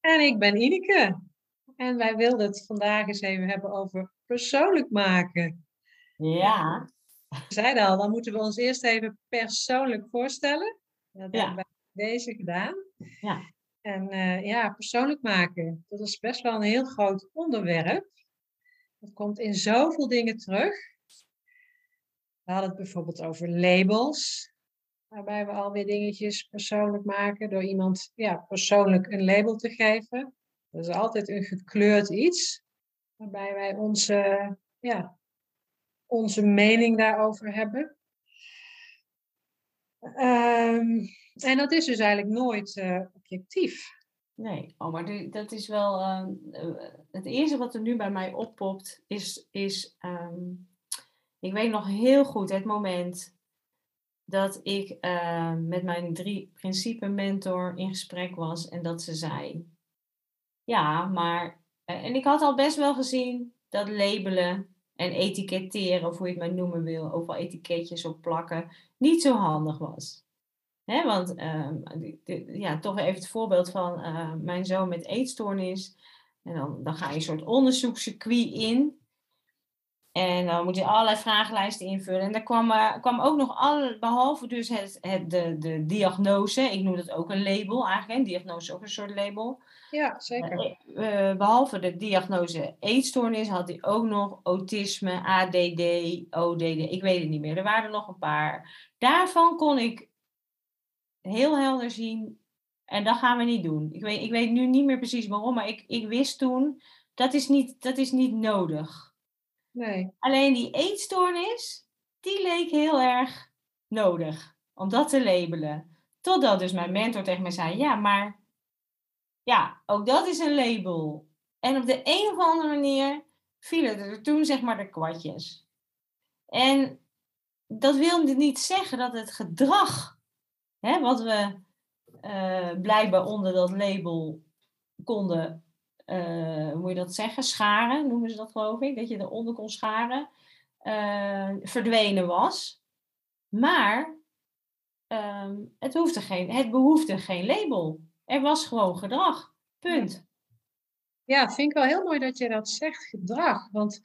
En ik ben Ineke. En wij wilden het vandaag eens even hebben over persoonlijk maken. Ja. We zeiden al, dan moeten we ons eerst even persoonlijk voorstellen. Dat Ja. hebben wij deze gedaan. Ja. En eh, ja, persoonlijk maken, dat is best wel een heel groot onderwerp. Dat komt in zoveel dingen terug. We hadden het bijvoorbeeld over labels, waarbij we alweer dingetjes persoonlijk maken door iemand ja, persoonlijk een label te geven. Dat is altijd een gekleurd iets, waarbij wij onze, ja, onze mening daarover hebben. Ehm, en dat is dus eigenlijk nooit eh, objectief. Nee, oh, maar dat is wel. eh, eh, het eerste wat er nu bij mij oppopt is. is ehm, ik weet nog heel goed het moment dat ik eh, met mijn drie principe mentor in gesprek was en dat ze zei: Ja, maar. eh, en ik had al best wel gezien dat labelen en etiketteren, of hoe je het maar noemen wil, overal etiketjes op plakken, niet zo handig was. Want ehm, ja, toch even het voorbeeld van eh, mijn zoon met eetstoornis. En dan, dan ga je een soort onderzoekscircuit in. En dan moet je allerlei vragenlijsten invullen. En daar kwam, eh, kwam ook nog alle, behalve dus het, het, de, de diagnose, ik noem dat ook een label eigenlijk, een diagnose is ook een soort label. Ja, zeker. Eh, eh, behalve de diagnose eetstoornis had hij ook nog autisme, ADD, ODD, ik weet het niet meer. Er waren er nog een paar. Daarvan kon ik heel helder zien, en dat gaan we niet doen. Ik weet, ik weet nu niet meer precies waarom, maar ik, ik wist toen, dat is, niet, dat is niet nodig. Alleen die eetstoornis, die leek heel erg nodig om dat te labelen. Totdat dus mijn mentor tegen mij zei, ja, maar ja, ook dat is een label. En op de een of andere manier vielen er toen zeg maar de kwartjes. En dat wil niet zeggen dat het gedrag, hè, wat we eh, blijkbaar onder dat label konden, hoe moet je dat zeggen, scharen, noemen ze dat geloof ik, dat je eronder kon scharen, eh, verdwenen was. Maar ehm, het, hoefde geen, het behoefde geen label. Er was gewoon gedrag. Punt. Ja, vind ik wel heel mooi dat je dat zegt, gedrag. Want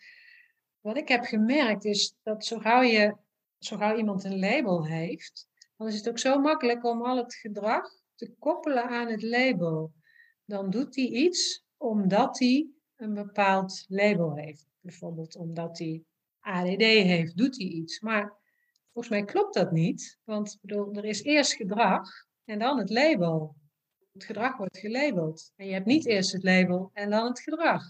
wat ik heb gemerkt is dat zo gauw, je, zo gauw iemand een label heeft, dan is het ook zo makkelijk om al het gedrag te koppelen aan het label. Dan doet hij iets omdat hij een bepaald label heeft. Bijvoorbeeld omdat hij ADD heeft, doet hij iets. Maar volgens mij klopt dat niet. Want bedoel, er is eerst gedrag en dan het label. Het gedrag wordt gelabeld. En je hebt niet eerst het label en dan het gedrag.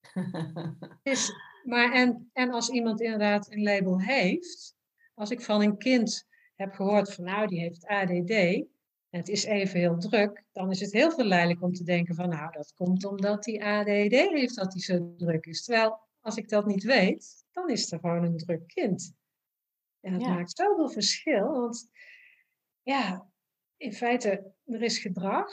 Dus, maar en, en als iemand inderdaad een label heeft, als ik van een kind heb gehoord van nou, die heeft ADD en het is even heel druk, dan is het heel verleidelijk om te denken van nou, dat komt omdat hij ADD heeft dat hij zo druk is. Terwijl als ik dat niet weet, dan is er gewoon een druk kind. En dat Ja. maakt zoveel verschil, want ja, in feite, er is gedrag.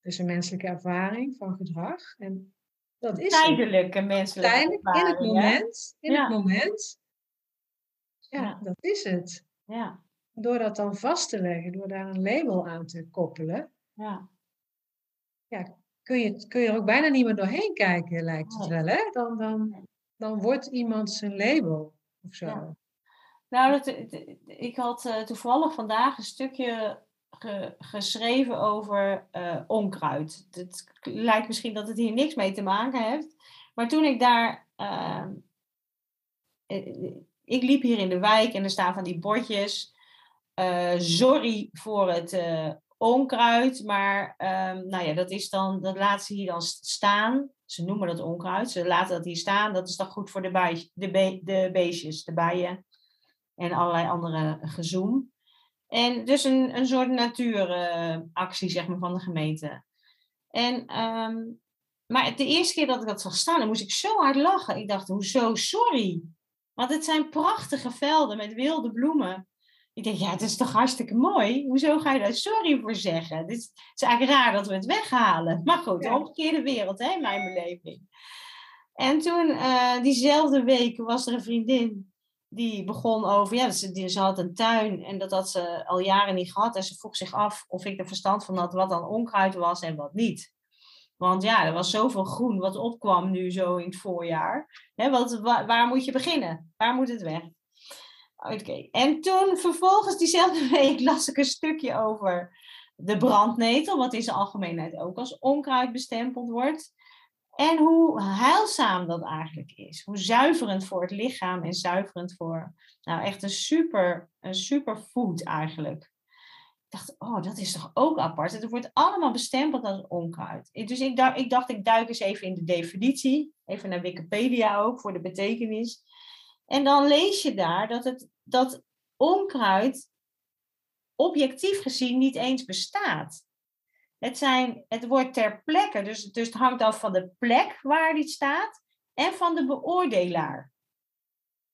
Er is een menselijke ervaring van gedrag. En dat is. Tijdelijke menselijke Tijdelijk, in het ervaring, moment. In Ja. het moment. Ja, Ja. dat is het. Ja, Door dat dan vast te leggen, door daar een label aan te koppelen, ja. kun je, kun je er ook bijna niet meer doorheen kijken, lijkt het wel. Hè? Dan, dan, dan wordt iemand zijn label of zo. Ja. Nou, dat, ik had eh, toevallig vandaag een stukje geschreven over uh, onkruid. Het lijkt misschien dat het hier niks mee te maken heeft. Maar toen ik daar. Uh, ik liep hier in de wijk en er staan van die bordjes. Uh, sorry voor het onkruid. Maar um, nou ja, dat is dan. Dat laten ze hier dan staan. Ze noemen dat onkruid. Ze laten dat hier staan. Dat is dan goed voor de, bij, de, de beestjes, de bijen. En allerlei andere gezoem. En dus een, een soort natuuractie, zeg maar, van de gemeente. En, um, maar de eerste keer dat ik dat zag staan, dan moest ik zo hard lachen. Ik dacht, hoezo, sorry. Want het zijn prachtige velden met wilde bloemen. Ik denk, ja, het is toch hartstikke mooi? Hoezo ga je daar sorry voor zeggen? Het is, het is eigenlijk raar dat we het weghalen. Maar goed, de omgekeerde wereld, hè, mijn beleving. En toen, uh, diezelfde week, was er een vriendin die begon over, ja, ze, ze had een tuin en dat had ze al jaren niet gehad. En ze vroeg zich af of ik er verstand van had wat dan onkruid was en wat niet. Want ja, er was zoveel groen wat opkwam nu zo in het voorjaar. Hè, wat, waar, moet je beginnen? Waar moet het weg? Oké, en toen vervolgens diezelfde week las ik een stukje over de brandnetel, wat in zijn algemeenheid ook als onkruid bestempeld wordt. En hoe heilzaam dat eigenlijk is. Hoe zuiverend voor het lichaam en zuiverend voor. Nou, echt een super, een super food eigenlijk. Ik dacht, oh, dat is toch ook apart. Het wordt allemaal bestempeld als onkruid. Dus ik dacht, ik dacht, ik duik eens even in de definitie. Even naar Wikipedia ook voor de betekenis. En dan lees je daar dat, het, dat onkruid objectief gezien niet eens bestaat. Het, zijn, het wordt ter plekke, dus, dus het hangt af van de plek waar die staat en van de beoordelaar.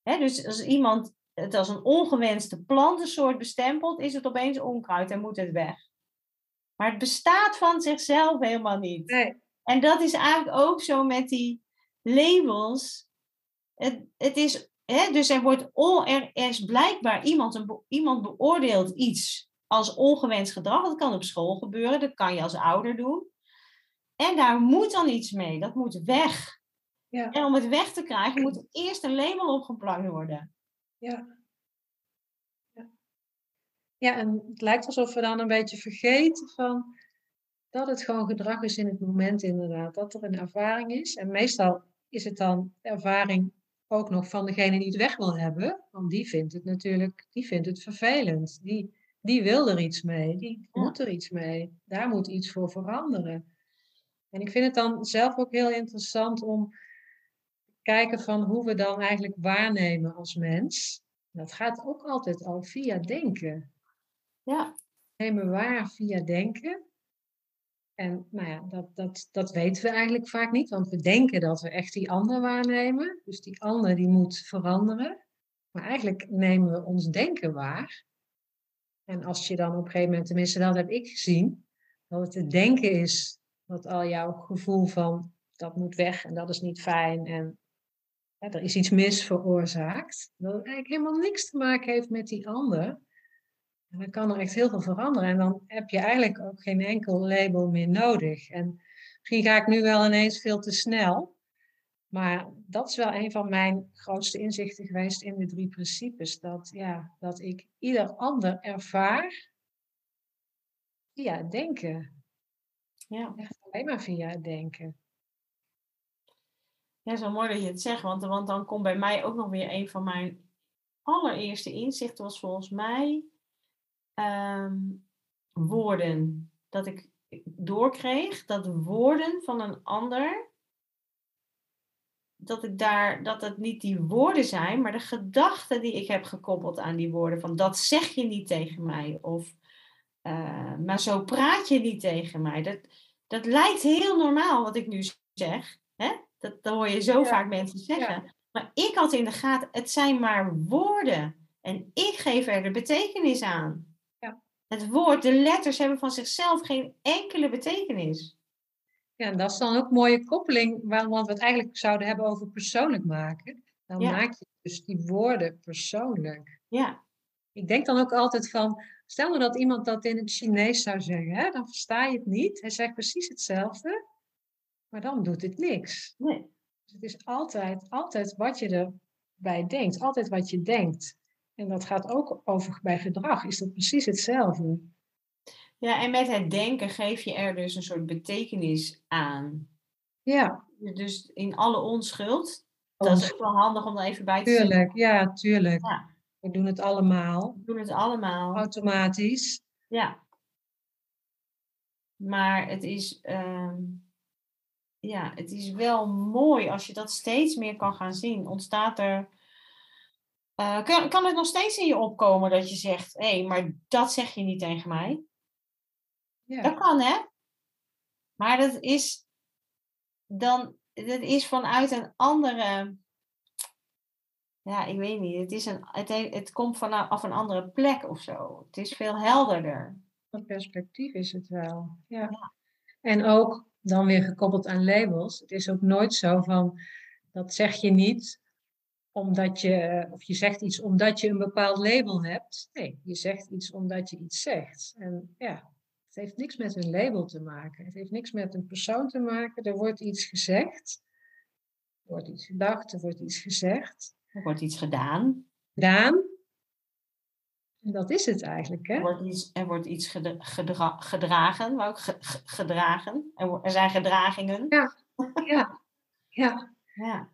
dus als iemand het als een ongewenste plantensoort bestempelt, is het opeens onkruid en moet het weg. Maar het bestaat van zichzelf helemaal niet. Nee. En dat is eigenlijk ook zo met die labels. Het, het is, dus er, wordt er, er is blijkbaar iemand, een, iemand beoordeelt iets als ongewenst gedrag. Dat kan op school gebeuren, dat kan je als ouder doen. En daar moet dan iets mee, dat moet weg. Ja. En om het weg te krijgen, moet er eerst een label opgeplakt worden. Ja. ja. Ja, en het lijkt alsof we dan een beetje vergeten van dat het gewoon gedrag is in het moment inderdaad. Dat er een ervaring is. En meestal is het dan ervaring ook nog van degene die het weg wil hebben. Want die vindt het natuurlijk, die vindt het vervelend. Die, die wil er iets mee, die moet er iets mee. Daar moet iets voor veranderen. En ik vind het dan zelf ook heel interessant om te kijken van hoe we dan eigenlijk waarnemen als mens. Dat gaat ook altijd al via denken. Ja. Nemen waar via denken. En nou ja, dat, dat, dat weten we eigenlijk vaak niet, want we denken dat we echt die ander waarnemen. Dus die ander die moet veranderen. Maar eigenlijk nemen we ons denken waar. En als je dan op een gegeven moment, tenminste dat heb ik gezien, dat het het denken is wat al jouw gevoel van dat moet weg en dat is niet fijn en ja, er is iets mis veroorzaakt, dat het eigenlijk helemaal niks te maken heeft met die ander. En dan kan er echt heel veel veranderen en dan heb je eigenlijk ook geen enkel label meer nodig. En misschien ga ik nu wel ineens veel te snel, maar dat is wel een van mijn grootste inzichten geweest in de drie principes. Dat, ja, dat ik ieder ander ervaar via het denken. Ja. Echt alleen maar via het denken. Ja, zo mooi dat je het zegt. Want, want dan komt bij mij ook nog weer een van mijn allereerste inzichten was volgens mij ehm, woorden. Dat ik doorkreeg dat woorden van een ander dat ik daar, dat het niet die woorden zijn, maar de gedachten die ik heb gekoppeld aan die woorden. Van dat zeg je niet tegen mij. Of uh, maar zo praat je niet tegen mij. Dat, dat lijkt heel normaal wat ik nu zeg. Hè? Dat, dat hoor je zo vaak mensen zeggen. Maar ik had in de gaten, het zijn maar woorden. En ik geef er de betekenis aan. Het woord, de letters hebben van zichzelf geen enkele betekenis. Ja, en dat is dan ook een mooie koppeling, want we het eigenlijk zouden hebben over persoonlijk maken. Dan maak je dus die woorden persoonlijk. Ja. Ik denk dan ook altijd van, stel nou dat iemand dat in het Chinees zou zeggen, hè, dan versta je het niet. Hij zegt precies hetzelfde, maar dan doet het niks. Nee. Dus het is altijd, altijd wat je erbij denkt, altijd wat je denkt. En dat gaat ook over bij gedrag, is dat precies hetzelfde. Ja, en met het denken geef je er dus een soort betekenis aan. Ja, Dus in alle onschuld. Dat is ook wel handig om er even bij te zeggen. tuurlijk. Ja, tuurlijk. Ja. We doen het allemaal. We doen het allemaal. Automatisch. Ja. Maar het is, ehm, ja, het is wel mooi als je dat steeds meer kan gaan zien. Ontstaat er. Eh, kan, kan het nog steeds in je opkomen dat je zegt: hé, hey, maar dat zeg je niet tegen mij? Ja. Dat kan, hè? Maar dat is dan, dat is vanuit een andere. Ja, ik weet niet. Het, is een, het, he- het komt vanaf een andere plek of zo. Het is veel helderder. Van perspectief is het wel. Ja. En ook dan weer gekoppeld aan labels. Het is ook nooit zo van dat zeg je niet omdat je, of je zegt iets omdat je een bepaald label hebt. Nee, je zegt iets omdat je iets zegt. En ja, het heeft niks met een label te maken. Het heeft niks met een persoon te maken. Er wordt iets gezegd. Er wordt iets gedacht, er wordt iets gezegd. Er wordt iets gedaan. Gedaan. En dat is het eigenlijk, hè? Er wordt iets, er wordt iets gedra- gedra- gedragen. Maar ook ge- ge- gedragen. Er, er zijn gedragingen. Ja. Ja. Ja.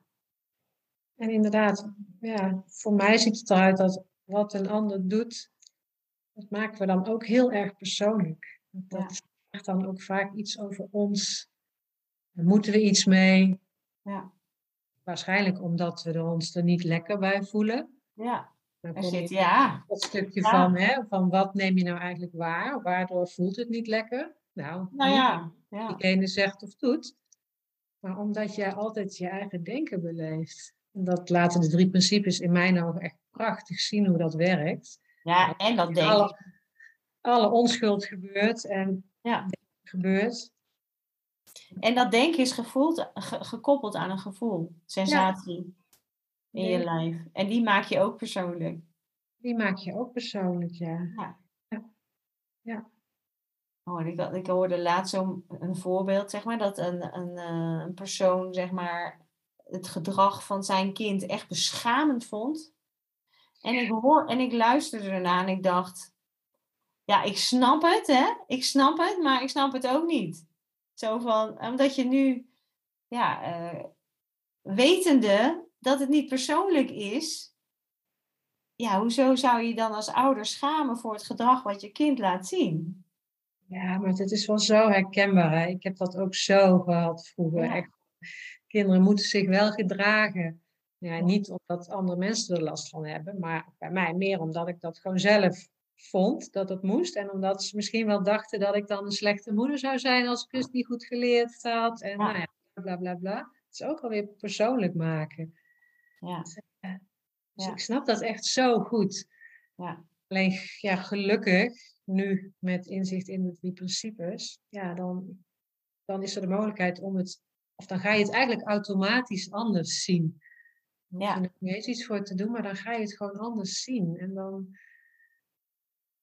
En inderdaad, ja, voor mij ziet het eruit dat wat een ander doet, dat maken we dan ook heel erg persoonlijk. Dat Ja. zegt dan ook vaak iets over ons. Daar moeten we iets mee. Ja. Waarschijnlijk omdat we er ons er niet lekker bij voelen. Ja. Dan Er kom zit, ja. dat stukje Ja. van, hè, van wat neem je nou eigenlijk waar? Waardoor voelt het niet lekker? Nou, Nou ja. ja. diegene zegt of doet. Maar omdat jij altijd je eigen denken beleeft. Dat laten de drie principes in mijn ogen echt prachtig zien hoe dat werkt. Ja, en dat denk ik. alle, onschuld gebeurt en Ja. gebeurt. En dat denken is gevoeld, ge- gekoppeld aan een gevoel, sensatie in je lijf. En die maak je ook persoonlijk. Die maak je ook persoonlijk, ja. Ja. Ja. Oh, ik hoorde laatst zo'n een voorbeeld, zeg maar, dat een, een, eh, een persoon, zeg maar, het gedrag van zijn kind echt beschamend vond. En ik, hoor, en ik luisterde ernaar en ik dacht, ja, ik snap het, hè? Ik snap het, maar ik snap het ook niet. Zo van, omdat je nu, ja, eh, wetende dat het niet persoonlijk is, ja, hoezo zou je dan als ouder schamen voor het gedrag wat je kind laat zien? Ja, maar het is wel zo herkenbaar. Hè? Ik heb dat ook zo gehad vroeger. Ja. Echt. Kinderen moeten zich wel gedragen. Ja, niet omdat andere mensen er last van hebben, maar bij mij meer omdat ik dat gewoon zelf vond dat het moest. En omdat ze misschien wel dachten dat ik dan een slechte moeder zou zijn als ik het niet goed geleerd had. En Ja. nou ja, bla bla bla. Het is ook alweer persoonlijk maken. Ja, Dus Ja. ik snap dat echt zo goed. ja, Alleen ja, gelukkig, nu met inzicht in de drie principes, ja, dan, dan is er de mogelijkheid om het, of dan ga je het eigenlijk automatisch anders zien. Je ja, hoeft er niet eens iets voor te doen, maar dan ga je het gewoon anders zien. En dan,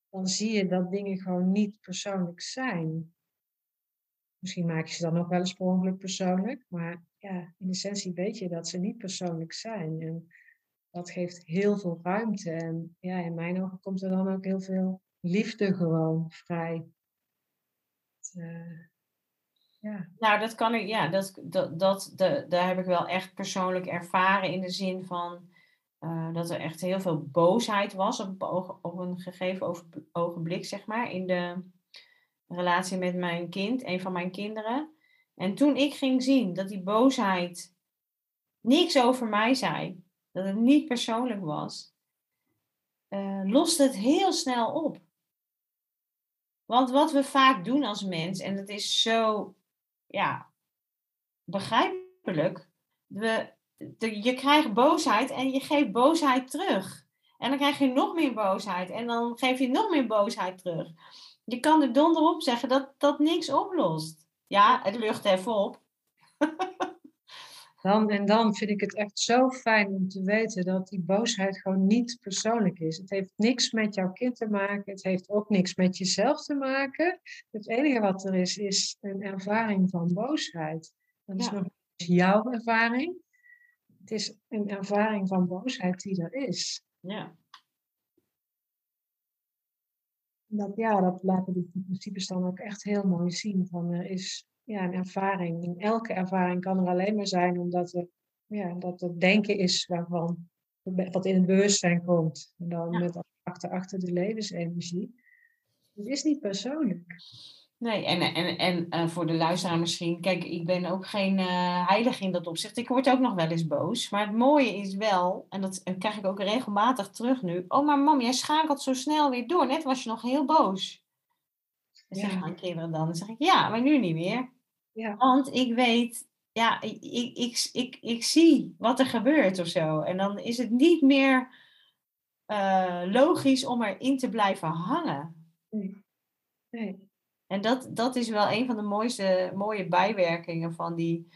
dan zie je dat dingen gewoon niet persoonlijk zijn. Misschien maak je ze dan ook wel eens per ongeluk persoonlijk, maar ja, in essentie weet je dat ze niet persoonlijk zijn. En dat geeft heel veel ruimte. En ja, in mijn ogen komt er dan ook heel veel liefde gewoon vrij. Het, eh, ja, Nou, dat kan ik, ja, dat, dat, dat, de, daar heb ik wel echt persoonlijk ervaren in de zin van eh, dat er echt heel veel boosheid was op, op een gegeven ogenblik, zeg maar, in de relatie met mijn kind, een van mijn kinderen. En toen ik ging zien dat die boosheid niks over mij zei, dat het niet persoonlijk was, eh loste het heel snel op. Want wat we vaak doen als mens, en dat is zo ja, begrijpelijk. We, je krijgt boosheid en je geeft boosheid terug. En dan krijg je nog meer boosheid en dan geef je nog meer boosheid terug. Je kan er donder op zeggen dat dat niks oplost. Ja, het lucht even op. Dan, en dan vind ik het echt zo fijn om te weten dat die boosheid gewoon niet persoonlijk is. Het heeft niks met jouw kind te maken. Het heeft ook niks met jezelf te maken. Het enige wat er is, is een ervaring van boosheid. Dat is Ja. nog jouw ervaring. Het is een ervaring van boosheid die er is. Ja. Dat, ja, dat laten die principes dan ook echt heel mooi zien. Van er is ja, een ervaring. En elke ervaring kan er alleen maar zijn omdat er, ja, dat het denken is waarvan, wat in het bewustzijn komt. En dan met achter, achter de levensenergie. Het is niet persoonlijk. Nee, en, en, en uh, voor de luisteraar misschien, kijk, ik ben ook geen uh, heilige in dat opzicht. Ik word ook nog wel eens boos. Maar het mooie is wel, en dat krijg ik ook regelmatig terug nu. Oh, maar mam, jij schakelt zo snel weer door. Net was je nog heel boos. Dan zeggen mijn kinderen dan. Dan zeg ik, ja, maar nu niet meer. Ja. Want ik weet, ja, ik, ik, ik, ik, ik zie wat er gebeurt of zo. En dan is het niet meer uh, logisch om erin te blijven hangen. Nee. nee. En dat, dat is wel een van de mooiste, mooie bijwerkingen van die,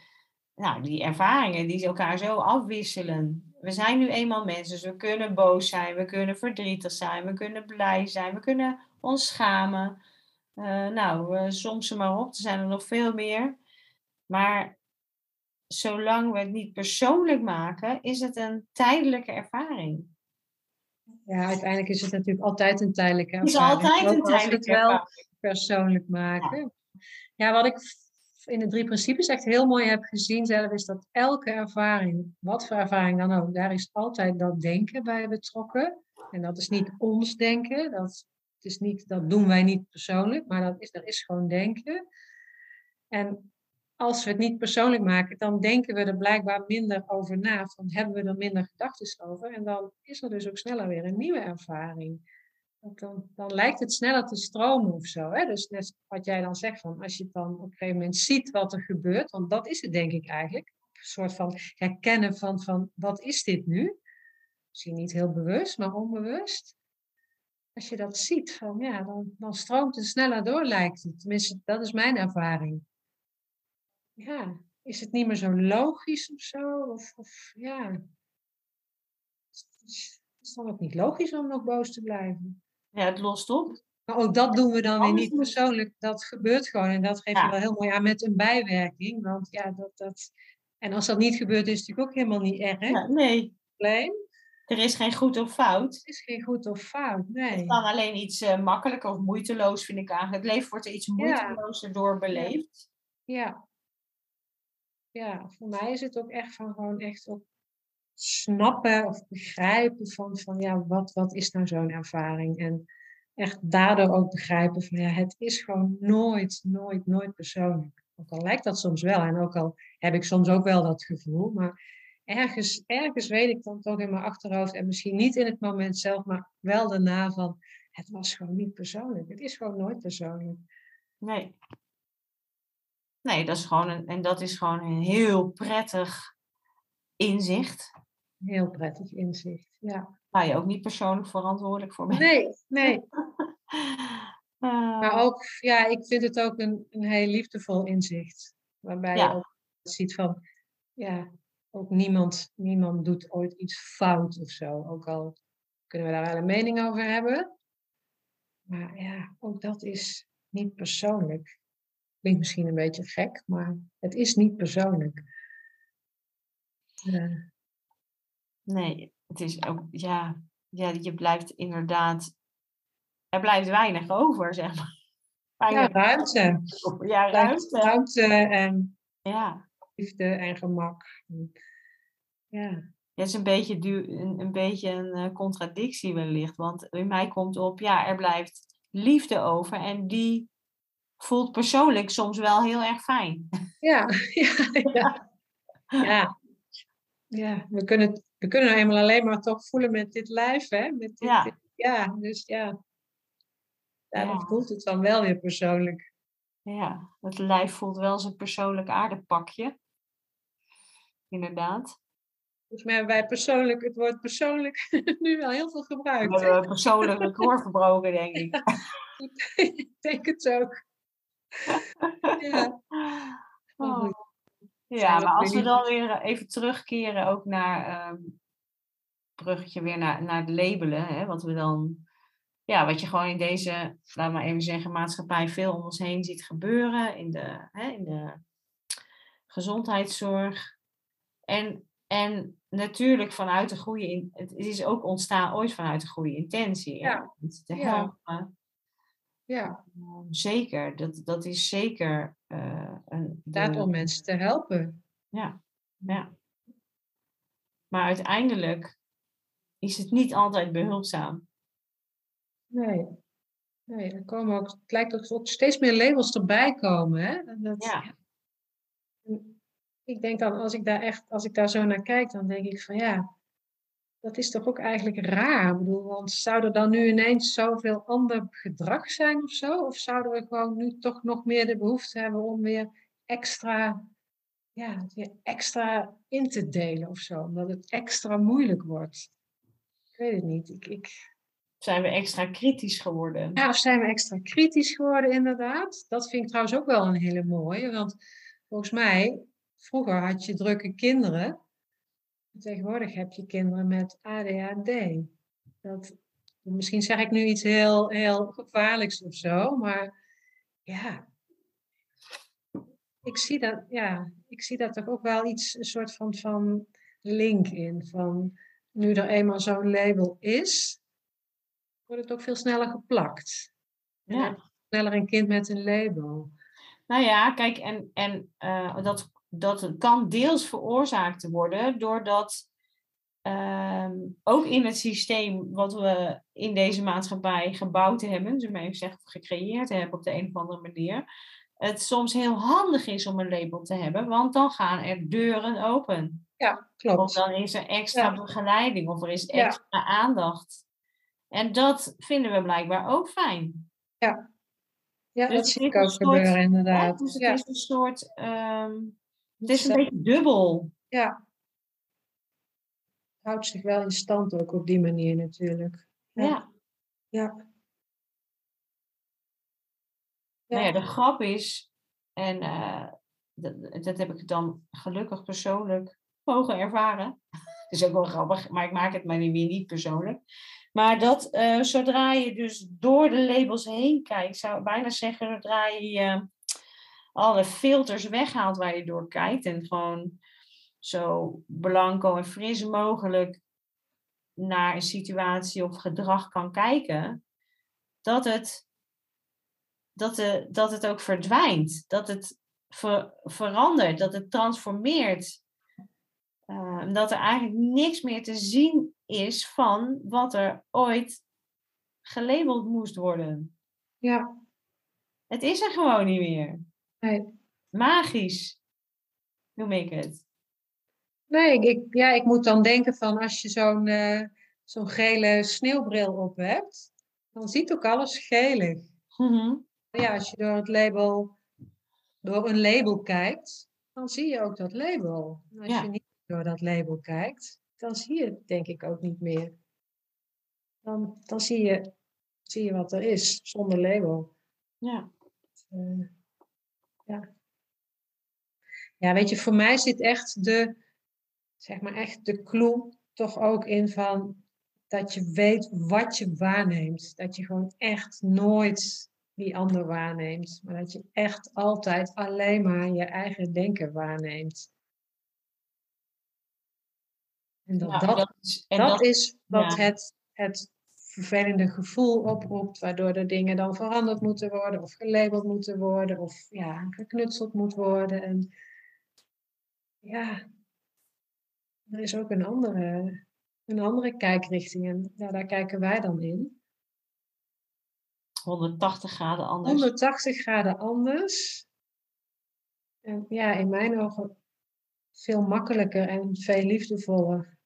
nou, die ervaringen die elkaar zo afwisselen. We zijn nu eenmaal mensen, dus we kunnen boos zijn, we kunnen verdrietig zijn, we kunnen blij zijn, we kunnen ons schamen. Uh, nou, uh, soms ze maar op, er zijn er nog veel meer. Maar zolang we het niet persoonlijk maken, is het een tijdelijke ervaring. Ja, uiteindelijk is het natuurlijk altijd een tijdelijke ervaring. Het is altijd een tijdelijke ervaring persoonlijk maken. Ja. wat ik in de drie principes echt heel mooi heb gezien zelf, is dat elke ervaring, wat voor ervaring dan ook, daar is altijd dat denken bij betrokken. En dat is niet ons denken, dat, is niet, dat doen wij niet persoonlijk, maar dat is, er is gewoon denken. En als we het niet persoonlijk maken, dan denken we er blijkbaar minder over na, dan hebben we er minder gedachten over. En dan is er dus ook sneller weer een nieuwe ervaring dan, dan lijkt het sneller te stromen of zo. Hè? Dus net wat jij dan zegt, van als je dan op een gegeven moment ziet wat er gebeurt, want dat is het denk ik eigenlijk. Een soort van herkennen van, van wat is dit nu? Misschien niet heel bewust, maar onbewust. Als je dat ziet, van, ja, dan, dan stroomt het sneller door, lijkt het. Tenminste, dat is mijn ervaring. Ja, is het niet meer zo logisch of zo? Of, of ja. Is het dan ook niet logisch om nog boos te blijven? Ja, het lost op. Maar ook dat doen we dan weer niet persoonlijk. Dat gebeurt gewoon. En dat geeft je wel heel mooi aan met een bijwerking. Want ja, dat, dat... En als dat niet gebeurt, is het natuurlijk ook helemaal niet erg. Ja, nee. Alleen. Er is geen goed of fout. Er is geen goed of fout, nee. Het kan alleen iets uh, makkelijker of moeiteloos, vind ik eigenlijk. Het leven wordt er iets moeitelozer ja. door beleefd. Ja. Ja, voor mij is het ook echt van gewoon echt ook snappen of begrijpen van, van ja, wat, wat is nou zo'n ervaring? En echt daardoor ook begrijpen van ja, het is gewoon nooit, nooit, nooit persoonlijk. Ook al lijkt dat soms wel en ook al heb ik soms ook wel dat gevoel, maar ergens, ergens weet ik dan toch in mijn achterhoofd en misschien niet in het moment zelf, maar wel daarna van het was gewoon niet persoonlijk. Het is gewoon nooit persoonlijk. Nee. Nee, dat is gewoon een, en dat is gewoon een heel prettig inzicht. Heel prettig inzicht, ja. Waar je ook niet persoonlijk verantwoordelijk voor bent. Nee, nee. Maar ook, ja, ik vind het ook een, een heel liefdevol inzicht. Waarbij je ook ziet van, ja, ook niemand, niemand doet ooit iets fout of zo. Ook al kunnen we daar wel een mening over hebben. Maar ja, ook dat is niet persoonlijk. Klinkt misschien een beetje gek, maar het is niet persoonlijk. Uh, Nee, het is ook, ja, ja, je blijft inderdaad, er blijft weinig over, zeg maar. Ja, ruimte. Ja, ruimte. Ruimte en ja. Liefde en gemak. Ja. Het is een beetje, een, een, beetje een uh, contradictie wellicht, want in mij komt op, ja, er blijft liefde over en die voelt persoonlijk soms wel heel erg fijn. Ja, ja, ja. ja. ja we kunnen we kunnen nou eenmaal alleen maar toch voelen met dit lijf, hè? Met dit, ja. ja, dus ja. Daarom ja. voelt het dan wel weer persoonlijk. Ja, het lijf voelt wel zijn persoonlijk aardepakje. Inderdaad. Volgens mij hebben wij persoonlijk het woord persoonlijk nu wel heel veel gebruikt. We hebben persoonlijk record verbroken, denk ik. ik denk het ook. ja. Oh. Ja, maar als we dan weer even terugkeren ook naar um, bruggetje weer naar, naar het labelen, hè, wat we dan, ja, wat je gewoon in deze, laat maar even zeggen, maatschappij veel om ons heen ziet gebeuren, in de, hè, in de gezondheidszorg. En, en natuurlijk vanuit de goede, het is ook ontstaan ooit vanuit de goede intentie. Ja. Te helpen. Ja, Ehm, zeker, dat, dat is zeker eh, een. de- om mensen te helpen. Ja, ja. Maar uiteindelijk is het niet altijd behulpzaam. Nee. Nee, er komen ook, het lijkt ook, steeds meer labels erbij komen. Hè? Dat, Ja. Ik denk dan, als ik daar echt, als ik daar zo naar kijk, dan denk ik van ja, dat is toch ook eigenlijk raar. Ik bedoel, want zou er dan nu ineens zoveel ander gedrag zijn of zo? Of zouden we gewoon nu toch nog meer de behoefte hebben om weer extra, ja, weer extra in te delen of zo? Omdat het extra moeilijk wordt. Ik weet het niet. Ik, ik, Zijn we extra kritisch geworden? ja, of zijn we extra kritisch geworden, inderdaad? Dat vind ik trouwens ook wel een hele mooie. Want volgens mij, vroeger had je drukke kinderen. Tegenwoordig heb je kinderen met ADHD. Dat, misschien zeg ik nu iets heel, heel gevaarlijks of zo, maar ja. Ik zie dat, ja, ik zie dat toch ook wel iets, een soort van, van link in. Van nu er eenmaal zo'n label is, wordt het ook veel sneller geplakt. Ja. sneller een kind met een label. Nou ja, kijk, en, en eh, dat, dat kan deels veroorzaakt worden doordat ehm, ook in het systeem wat we in deze maatschappij gebouwd hebben, dus even zeggen, gecreëerd hebben op de een of andere manier, het soms heel handig is om een label te hebben, want dan gaan er deuren open. Ja, Of klopt. dan is er extra Ja. begeleiding of er is Ja. extra aandacht. En dat vinden we blijkbaar ook fijn. Ja, Dus dat het zie ik ook soort- gebeuren, Ja, inderdaad. dus het Ja, is een soort. ehm, het is een beetje dubbel. ja. Houdt zich wel in stand ook op die manier natuurlijk. Ja. Ja. ja. Nou ja, de grap is, en eh, dat, dat heb ik dan gelukkig persoonlijk mogen ervaren. Het is ook wel grappig, maar ik maak het maar weer niet persoonlijk. Maar dat eh, zodra je dus door de labels heen kijkt, zou ik bijna zeggen, zodra je alle filters weghaalt waar je door kijkt en gewoon zo blanco en fris mogelijk naar een situatie of gedrag kan kijken, dat het, dat de, dat het ook verdwijnt, dat het ver- verandert, dat het transformeert. Uh, dat er eigenlijk niks meer te zien is van wat er ooit gelabeld moest worden. Ja, Het is er gewoon niet meer. Nee. Magisch noem ik het. Nee, ik, ja, ik moet dan denken van als je zo'n eh, zo'n gele sneeuwbril op hebt, dan ziet ook alles gelig. Mhm. Ja, als je door het label, door een label kijkt, dan zie je ook dat label. En als Ja. je niet door dat label kijkt, dan zie je het denk ik ook niet meer. Dan, dan zie, je, zie je wat er is zonder label. Ja. Eh, ja. ja, weet je, voor mij zit echt de, zeg maar echt de clue toch ook in van dat je weet wat je waarneemt. Dat je gewoon echt nooit die ander waarneemt, maar dat je echt altijd alleen maar je eigen denken waarneemt. En dat, Ja, dat, dat is, en dat dat, is wat ja. het, het vervelende gevoel oproept, waardoor de dingen dan veranderd moeten worden, of gelabeld moeten worden, of ja, geknutseld moet worden. En ja, er is ook een andere, een andere kijkrichting en ja, daar kijken wij dan in. 180 graden anders. 180 graden anders. En ja, in mijn ogen veel makkelijker en veel liefdevoller.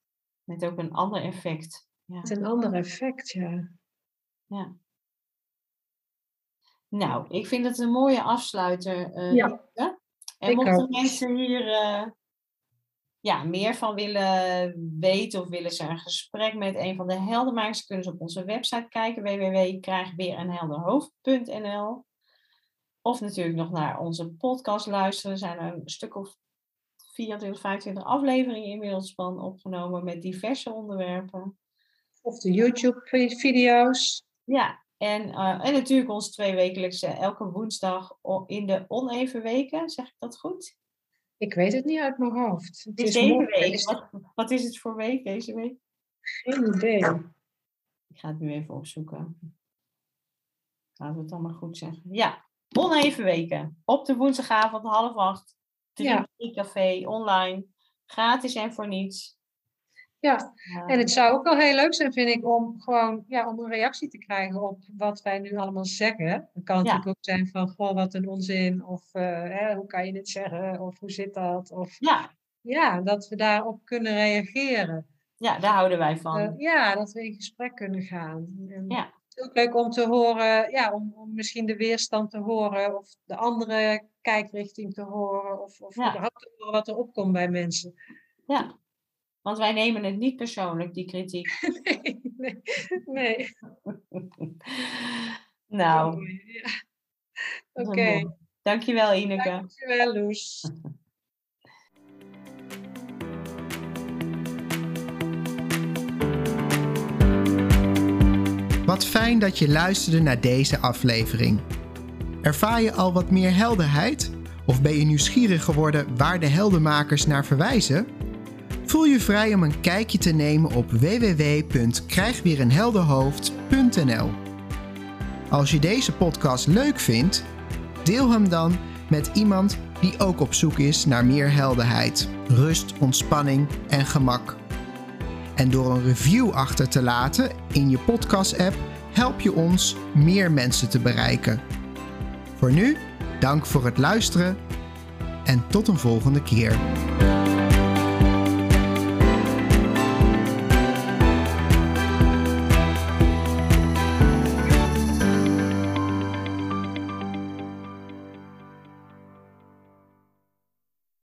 Met ook een ander effect. Ja. Met een ander effect, ja. ja. Nou, ik vind het een mooie afsluiter. eh, Ja. En mochten mensen hier eh, ja, meer van willen weten of willen ze een gesprek met een van de heldenmakers, kunnen ze op onze website kijken, www.krijgweerenhelderhoofd.nl Of natuurlijk nog naar onze podcast luisteren. Er zijn er een stuk of 24, 25 afleveringen inmiddels van opgenomen met diverse onderwerpen. Of de YouTube-video's. Ja, en, eh, en natuurlijk ons tweewekelijkse elke woensdag in de oneven weken. Zeg ik dat goed? Ik weet het niet uit mijn hoofd. Het is deze week. wat is het voor week deze week? geen idee. Ik ga het nu even opzoeken. laten we het dan maar goed zeggen. Ja, oneven weken. Op de woensdagavond half acht. Drie Ja. café online. Gratis en voor niets. Ja, en het zou ook wel heel leuk zijn, vind ik, om gewoon ja, om een reactie te krijgen op wat wij nu allemaal zeggen. Het kan natuurlijk ook zijn van, goh, wat een onzin, of eh, hè, hoe kan je dit zeggen, of hoe zit dat? Of ja, ja, dat we daarop kunnen reageren. ja, daar houden wij van. Eh, ja, dat we in gesprek kunnen gaan. En Ja. Het is ook leuk om te horen, ja, om, om misschien de weerstand te horen, of de andere kijkrichting te horen, of, of Ja. überhaupt te horen wat er opkomt bij mensen. ja. Want wij nemen het niet persoonlijk, die kritiek. Nee, nee, nee. nou, ja. Oké, dankjewel Ineke. dankjewel Loes. Wat fijn dat je luisterde naar deze aflevering. Ervaar je al wat meer helderheid? Of ben je nieuwsgierig geworden waar de heldenmakers naar verwijzen? Voel je vrij om een kijkje te nemen op www.krijgweerenhelderhoofd.nl. Als je deze podcast leuk vindt, deel hem dan met iemand die ook op zoek is naar meer helderheid, rust, ontspanning en gemak. En door een review achter te laten in je podcast-app help je ons meer mensen te bereiken. Voor nu, dank voor het luisteren en tot een volgende keer.